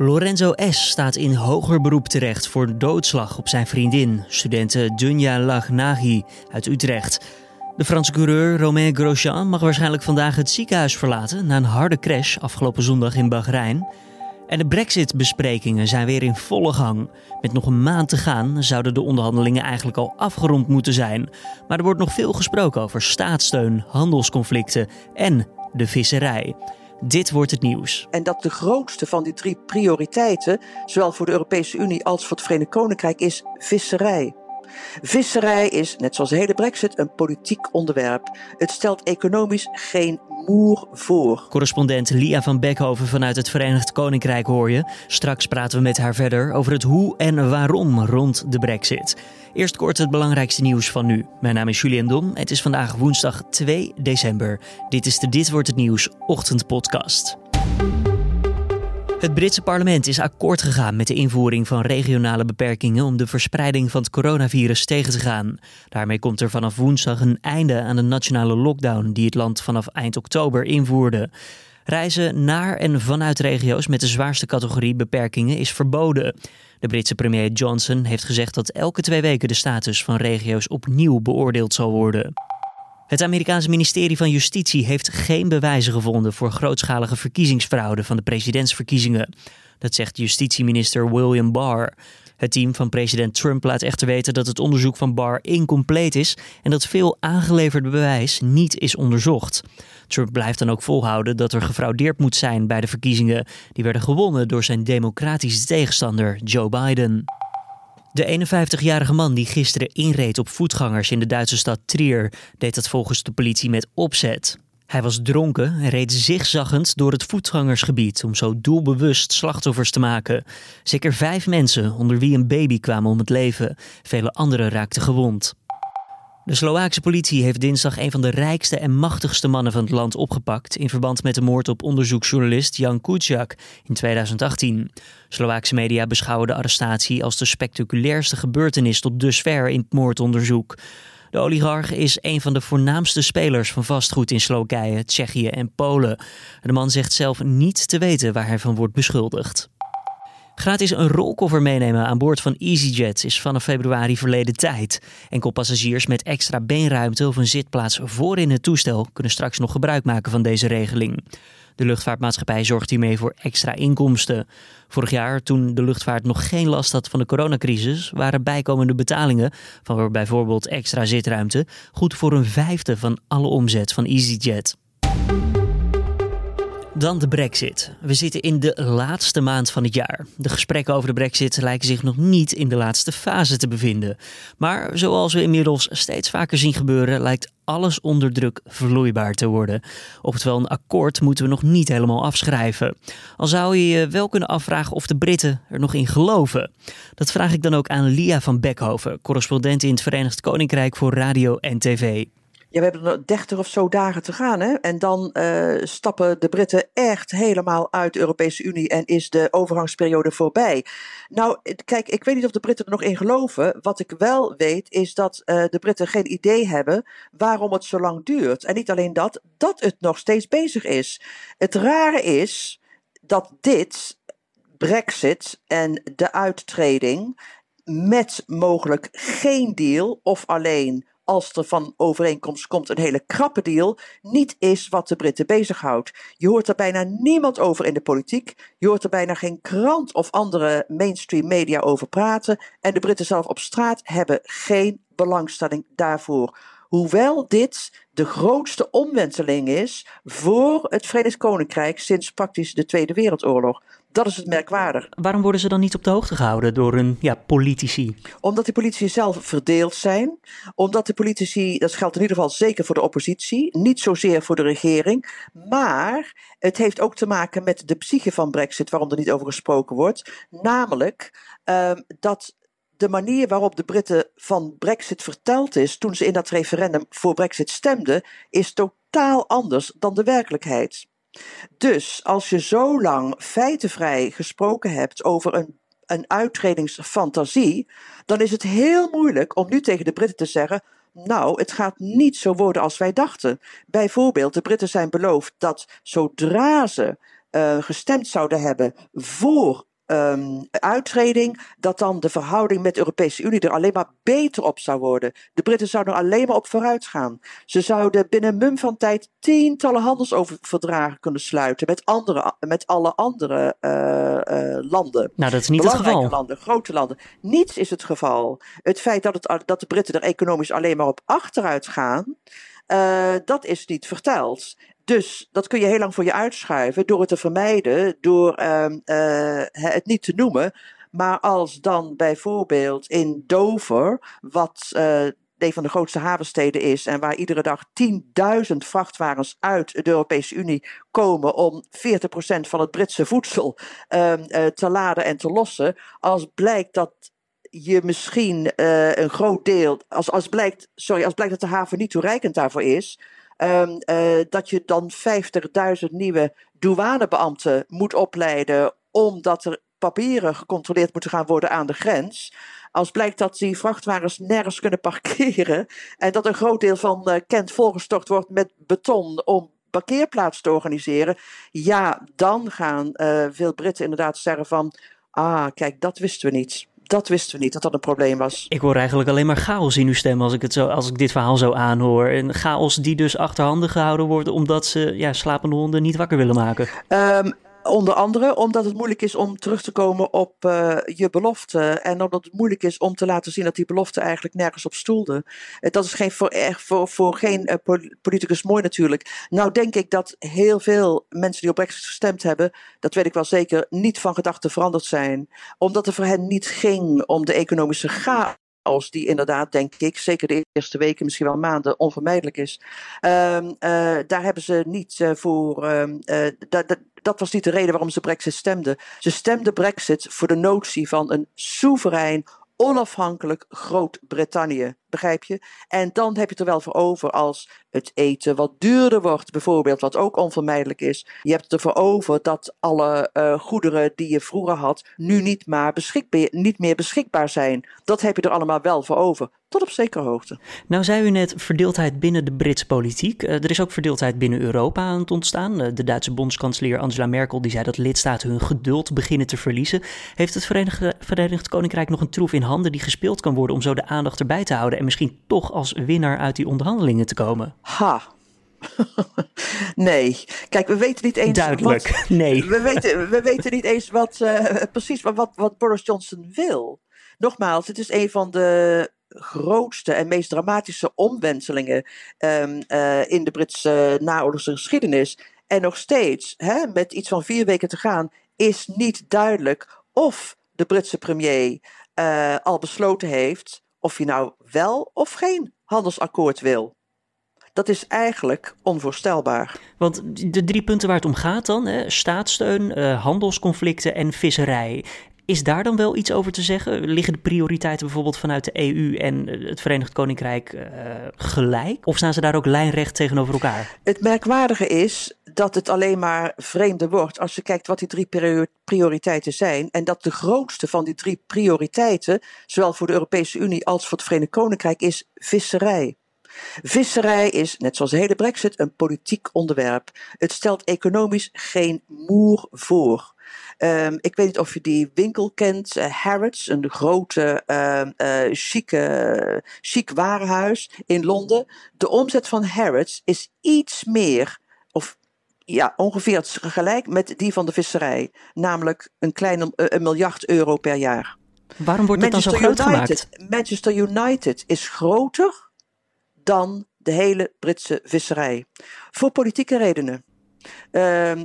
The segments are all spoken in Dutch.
Lorenzo S. staat in hoger beroep terecht voor doodslag op zijn vriendin, studente Dunja Lagnahi uit Utrecht. De Franse coureur Romain Grosjean mag waarschijnlijk vandaag het ziekenhuis verlaten na een harde crash afgelopen zondag in Bahrein. En de Brexit-besprekingen zijn weer in volle gang. Met nog een maand te gaan zouden de onderhandelingen eigenlijk al afgerond moeten zijn. Maar er wordt nog veel gesproken over staatssteun, handelsconflicten en de visserij. Dit wordt het nieuws. En dat de grootste van die drie prioriteiten, zowel voor de Europese Unie als voor het Verenigd Koninkrijk, is visserij. Visserij is, net zoals de hele brexit, een politiek onderwerp. Het stelt economisch geen moer voor. Correspondent Lia van Beckhoven vanuit het Verenigd Koninkrijk hoor je. Straks praten we met haar verder over het hoe en waarom rond de brexit. Eerst kort het belangrijkste nieuws van nu. Mijn naam is Julian Dom. Het is vandaag woensdag 2 december. Dit is de Dit wordt het nieuws ochtendpodcast. Het Britse parlement is akkoord gegaan met de invoering van regionale beperkingen om de verspreiding van het coronavirus tegen te gaan. Daarmee komt er vanaf woensdag een einde aan de nationale lockdown die het land vanaf eind oktober invoerde. Reizen naar en vanuit regio's met de zwaarste categorie beperkingen is verboden. De Britse premier Johnson heeft gezegd dat elke twee weken de status van regio's opnieuw beoordeeld zal worden. Het Amerikaanse ministerie van Justitie heeft geen bewijzen gevonden voor grootschalige verkiezingsfraude van de presidentsverkiezingen. Dat zegt justitieminister William Barr. Het team van president Trump laat echter weten dat het onderzoek van Barr incompleet is en dat veel aangeleverde bewijs niet is onderzocht. Trump blijft dan ook volhouden dat er gefraudeerd moet zijn bij de verkiezingen. Die werden gewonnen door zijn democratische tegenstander Joe Biden. De 51-jarige man die gisteren inreed op voetgangers in de Duitse stad Trier deed dat volgens de politie met opzet. Hij was dronken en reed zigzaggend door het voetgangersgebied om zo doelbewust slachtoffers te maken. Zeker vijf mensen, onder wie een baby, kwamen om het leven. Vele anderen raakten gewond. De Slovaakse politie heeft dinsdag een van de rijkste en machtigste mannen van het land opgepakt in verband met de moord op onderzoeksjournalist Jan Kuciak in 2018. Slovaakse media beschouwen de arrestatie als de spectaculairste gebeurtenis tot dusver in het moordonderzoek. De oligarch is een van de voornaamste spelers van vastgoed in Slowakije, Tsjechië en Polen. De man zegt zelf niet te weten waar hij van wordt beschuldigd. Gratis een rolkoffer meenemen aan boord van EasyJet is vanaf februari verleden tijd. Enkel passagiers met extra beenruimte of een zitplaats voor in het toestel kunnen straks nog gebruik maken van deze regeling. De luchtvaartmaatschappij zorgt hiermee voor extra inkomsten. Vorig jaar, toen de luchtvaart nog geen last had van de coronacrisis, waren bijkomende betalingen van bijvoorbeeld extra zitruimte goed voor een vijfde van alle omzet van EasyJet. Dan de Brexit. We zitten in de laatste maand van het jaar. De gesprekken over de Brexit lijken zich nog niet in de laatste fase te bevinden. Maar zoals we inmiddels steeds vaker zien gebeuren, lijkt alles onder druk vloeibaar te worden. Oftewel, een akkoord moeten we nog niet helemaal afschrijven. Al zou je je wel kunnen afvragen of de Britten er nog in geloven. Dat vraag ik dan ook aan Lia van Beckhoven, correspondent in het Verenigd Koninkrijk voor radio en tv. Ja, we hebben nog 30 of zo dagen te gaan. Hè? En dan uh, stappen de Britten echt helemaal uit de Europese Unie en is de overgangsperiode voorbij. Nou, kijk, ik weet niet of de Britten er nog in geloven. Wat ik wel weet is dat uh, de Britten geen idee hebben waarom het zo lang duurt. En niet alleen dat, dat het nog steeds bezig is. Het rare is dat dit, Brexit en de uittreding, met mogelijk geen deal of alleen als er van overeenkomst komt een hele krappe deal, niet is wat de Britten bezighoudt. Je hoort er bijna niemand over in de politiek. Je hoort er bijna geen krant of andere mainstream media over praten. En de Britten zelf op straat hebben geen belangstelling daarvoor. Hoewel dit de grootste omwenteling is voor het Verenigd Koninkrijk sinds praktisch de Tweede Wereldoorlog. Dat is het merkwaardig. Waarom worden ze dan niet op de hoogte gehouden door hun ja, politici? Omdat de politici zelf verdeeld zijn. Omdat de politici, dat geldt in ieder geval zeker voor de oppositie, niet zozeer voor de regering. Maar het heeft ook te maken met de psyche van Brexit, waarom er niet over gesproken wordt. Namelijk um, dat de manier waarop de Britten van Brexit verteld is toen ze in dat referendum voor Brexit stemden, is totaal anders dan de werkelijkheid. Dus als je zo lang feitenvrij gesproken hebt over een, een uitredingsfantasie, dan is het heel moeilijk om nu tegen de Britten te zeggen: nou, het gaat niet zo worden als wij dachten. Bijvoorbeeld, de Britten zijn beloofd dat zodra ze gestemd zouden hebben voor um, uittreding, dat dan de verhouding met de Europese Unie er alleen maar beter op zou worden. De Britten zouden er alleen maar op vooruit gaan. Ze zouden binnen een mum van tijd tientallen handelsverdragen kunnen sluiten met, andere, met alle andere uh, uh, landen. Nou, dat is niet het geval. landen, grote landen. Niets is het geval. Het feit dat, het, dat de Britten er economisch alleen maar op achteruit gaan. Uh, dat is niet verteld. Dus dat kun je heel lang voor je uitschuiven door het te vermijden, door uh, uh, het niet te noemen. Maar als dan bijvoorbeeld in Dover, wat uh, een van de grootste havensteden is en waar iedere dag 10.000 vrachtwagens uit de Europese Unie komen om 40% van het Britse voedsel ehm, te laden en te lossen, als blijkt dat je misschien een groot deel, als, als, blijkt, sorry, als blijkt dat de haven niet toereikend daarvoor is, Um, uh, dat je dan 50.000 nieuwe douanebeambten moet opleiden, omdat er papieren gecontroleerd moeten gaan worden aan de grens. Als blijkt dat die vrachtwagens nergens kunnen parkeren en dat een groot deel van uh, Kent volgestort wordt met beton om parkeerplaats te organiseren, ja, dan gaan uh, veel Britten inderdaad zeggen van, ah, kijk, dat wisten we niet dat wisten we niet, dat dat een probleem was. Ik hoor eigenlijk alleen maar chaos in uw stem als ik, het zo, als ik dit verhaal zo aanhoor. En chaos die dus achterhanden gehouden wordt omdat ze ja, slapende honden niet wakker willen maken. Um, Onder andere omdat het moeilijk is om terug te komen op uh, je belofte. En omdat het moeilijk is om te laten zien dat die belofte eigenlijk nergens op stoelde. Uh, dat is geen, voor, voor, voor geen uh, politicus mooi natuurlijk. Nou denk ik dat heel veel mensen die op Brexit gestemd hebben, dat weet ik wel zeker, niet van gedachten veranderd zijn. Omdat het voor hen niet ging om de economische chaos als die inderdaad, denk ik, zeker de eerste weken, misschien wel maanden, onvermijdelijk is. Um, uh, daar hebben ze niet uh, voor. Um, uh, dat was niet de reden waarom ze Brexit stemden. Ze stemden Brexit voor de notie van een soeverein, onafhankelijk Groot-Brittannië. Begrijp je? En dan heb je het er wel voor over als het eten wat duurder wordt, bijvoorbeeld, wat ook onvermijdelijk is. Je hebt het ervoor over dat alle uh, goederen die je vroeger had, nu niet, maar beschikbaar, niet meer beschikbaar zijn. Dat heb je er allemaal wel voor over. Tot op zekere hoogte. Nou, zei u net verdeeldheid binnen de Britse politiek. Uh, er is ook verdeeldheid binnen Europa aan het ontstaan. Uh, de Duitse bondskanselier Angela Merkel die zei dat lidstaten hun geduld beginnen te verliezen. Heeft het Verenigd, Verenigd Koninkrijk nog een troef in handen die gespeeld kan worden om zo de aandacht erbij te houden en misschien toch als winnaar uit die onderhandelingen te komen? Ha, nee. Kijk, we weten niet eens. Duidelijk, wat, nee. We weten, we weten niet eens wat, uh, precies wat, wat Boris Johnson wil. Nogmaals, het is een van de grootste en meest dramatische omwentelingen um, uh, in de Britse naoorlogse geschiedenis. En nog steeds, hè, met iets van vier weken te gaan, is niet duidelijk of de Britse premier uh, al besloten heeft of hij nou wel of geen handelsakkoord wil. Dat is eigenlijk onvoorstelbaar. Want de drie punten waar het om gaat dan, hè, staatssteun, handelsconflicten en visserij. Is daar dan wel iets over te zeggen? Liggen de prioriteiten bijvoorbeeld vanuit de EU en het Verenigd Koninkrijk uh, gelijk? Of staan ze daar ook lijnrecht tegenover elkaar? Het merkwaardige is dat het alleen maar vreemder wordt als je kijkt wat die drie prioriteiten zijn. En dat de grootste van die drie prioriteiten, zowel voor de Europese Unie als voor het Verenigd Koninkrijk, is visserij. Visserij is, net zoals de hele brexit, een politiek onderwerp. Het stelt economisch geen moer voor. Um, ik weet niet of je die winkel kent, uh, Harrods, een grote, uh, uh, chique, chic warenhuis in Londen. De omzet van Harrods is iets meer, of ja, ongeveer gelijk met die van de visserij. Namelijk een kleine een miljard euro per jaar. Waarom wordt het dan zo groot United, gemaakt? Manchester United is groter dan de hele Britse visserij. Voor politieke redenen. Uh, uh,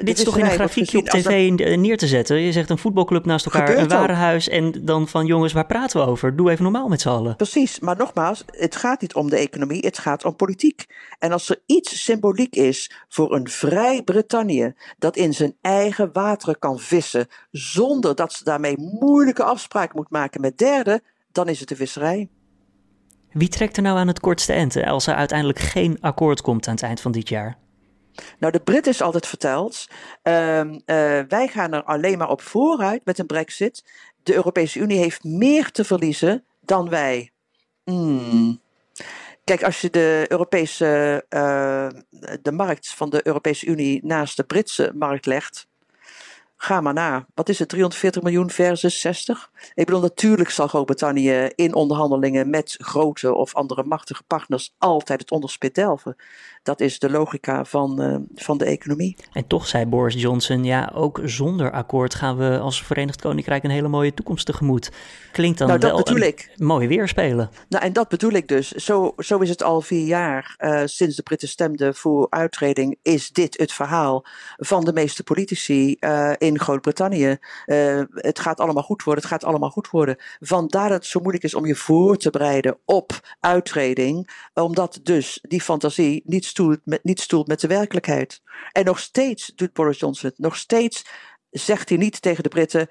Dit is toch in een grafiekje op tv een... neer te zetten? Je zegt een voetbalclub naast elkaar, Gebeurt een warenhuis en dan van jongens, waar praten we over? Doe even normaal met z'n allen. Precies, maar nogmaals, het gaat niet om de economie, het gaat om politiek. En als er iets symboliek is voor een vrij Brittannië dat in zijn eigen wateren kan vissen zonder dat ze daarmee moeilijke afspraken moet maken met derden, dan is het de visserij. Wie trekt er nou aan het kortste eind als er uiteindelijk geen akkoord komt aan het eind van dit jaar? Nou, de Brit is altijd verteld, uh, uh, wij gaan er alleen maar op vooruit met een brexit. De Europese Unie heeft meer te verliezen dan wij. Hmm. Kijk, als je de Europese uh, de markt van de Europese Unie naast de Britse markt legt, Ga maar na. Wat is het? 340 miljoen versus 60? Ik bedoel, natuurlijk zal Groot-Brittannië in onderhandelingen met grote of andere machtige partners altijd het onderspit delven. Dat is de logica van, uh, van de economie. En toch zei Boris Johnson, ja, ook zonder akkoord gaan we als Verenigd Koninkrijk een hele mooie toekomst tegemoet. Klinkt dan nou, dat wel bedoel ik. mooi weerspelen. Nou, en dat bedoel ik dus. Zo, zo is het al vier jaar uh, sinds de Britten stemden voor uittreding, is dit het verhaal van de meeste politici uh, in Groot-Brittannië. Uh, het gaat allemaal goed worden, het gaat allemaal goed worden. Vandaar dat het zo moeilijk is om je voor te bereiden op uittreding, omdat dus die fantasie niet stoelt met, niet stoelt met de werkelijkheid. En nog steeds doet Boris Johnson het. Nog steeds zegt hij niet tegen de Britten.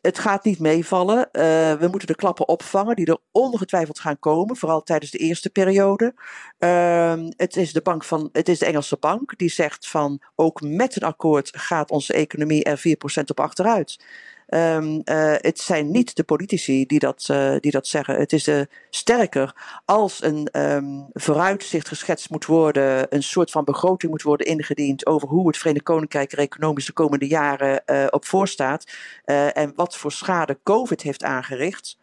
Het gaat niet meevallen. Uh, we moeten de klappen opvangen die er ongetwijfeld gaan komen, vooral tijdens de eerste periode. Uh, het, is de bank van, het is de Engelse bank die zegt van ook met een akkoord gaat onze economie er 4% op achteruit. Um, uh, het zijn niet de politici die dat, uh, die dat zeggen. Het is uh, sterker als een um, vooruitzicht geschetst moet worden, een soort van begroting moet worden ingediend over hoe het Verenigd Koninkrijk er economisch de komende jaren op voorstaat en wat voor schade COVID heeft aangericht.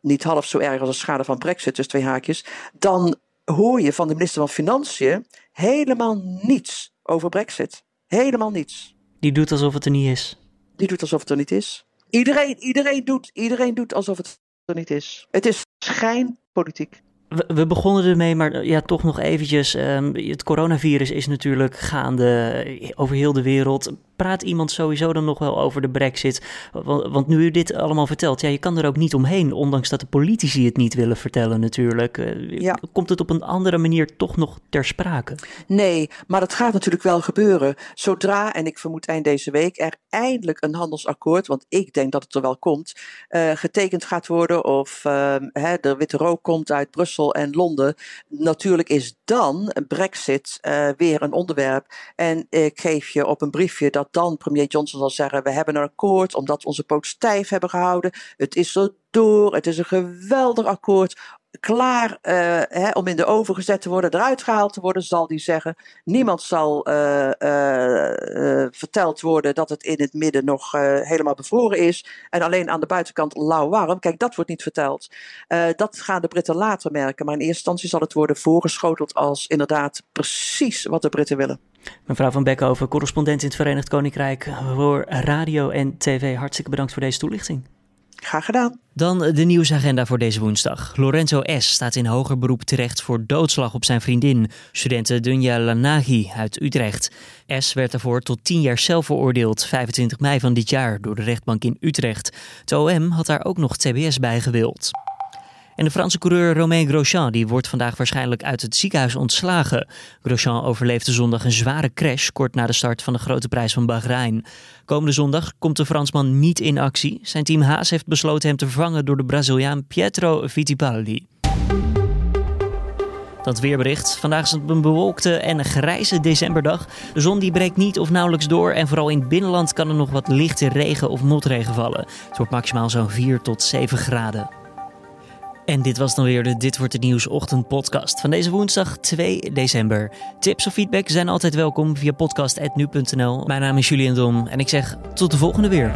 Niet half zo erg als de schade van Brexit, dus twee haakjes. Dan hoor je van de minister van Financiën helemaal niets over Brexit. Helemaal niets. Die doet alsof het er niet is die doet alsof het er niet is. Iedereen, iedereen, doet, iedereen doet alsof het er niet is. Het is schijnpolitiek. We, we begonnen ermee, maar ja, toch nog eventjes. Um, het coronavirus is natuurlijk gaande over heel de wereld praat iemand sowieso dan nog wel over de brexit? Want, want, nu u dit allemaal vertelt, ja, je kan er ook niet omheen, ondanks dat de politici het niet willen vertellen natuurlijk. Uh, ja. Komt het op een andere manier toch nog ter sprake? Nee, maar dat gaat natuurlijk wel gebeuren. Zodra, en ik vermoed eind deze week, er eindelijk een handelsakkoord, want ik denk dat het er wel komt, uh, getekend gaat worden of uh, hè, de witte rook komt uit Brussel en Londen. Natuurlijk is dan brexit uh, weer een onderwerp. En ik geef je op een briefje dat dan premier Johnson zal zeggen: We hebben een akkoord omdat we onze poot stijf hebben gehouden. Het is er door. Het is een geweldig akkoord klaar uh, hè, om in de oven gezet te worden, eruit gehaald te worden, zal die zeggen. Niemand zal uh, uh, verteld worden dat het in het midden nog helemaal bevroren is en alleen aan de buitenkant lauw warm. Kijk, dat wordt niet verteld. dat gaan de Britten later merken, maar in eerste instantie zal het worden voorgeschoteld als inderdaad precies wat de Britten willen. Mevrouw van Beckhoven, correspondent in het Verenigd Koninkrijk voor radio en tv. Hartstikke bedankt voor deze toelichting. Graag gedaan. Dan de nieuwsagenda voor deze woensdag. Lorenzo S. staat in hoger beroep terecht voor doodslag op zijn vriendin, studente Dunja Lanagi uit Utrecht. S. werd daarvoor tot 10 jaar zelf veroordeeld, 25 mei van dit jaar, door de rechtbank in Utrecht. Het OM had daar ook nog TBS bij gewild. En de Franse coureur Romain Grosjean die wordt vandaag waarschijnlijk uit het ziekenhuis ontslagen. Grosjean overleefde zondag een zware crash kort na de start van de grote prijs van Bahrein. Komende zondag komt de Fransman niet in actie. Zijn team Haas heeft besloten hem te vervangen door de Braziliaan Pietro Fittipaldi. Dat weerbericht. Vandaag is het een bewolkte en grijze decemberdag. De zon die breekt niet of nauwelijks door en vooral in het binnenland kan er nog wat lichte regen of motregen vallen. Het wordt maximaal zo'n 4 tot 7 graden. En dit was dan weer de Dit wordt het nieuws ochtendpodcast van deze woensdag 2 december. Tips of feedback zijn altijd welkom via podcast.nu.nl. Mijn naam is Julian Dom en ik zeg tot de volgende weer.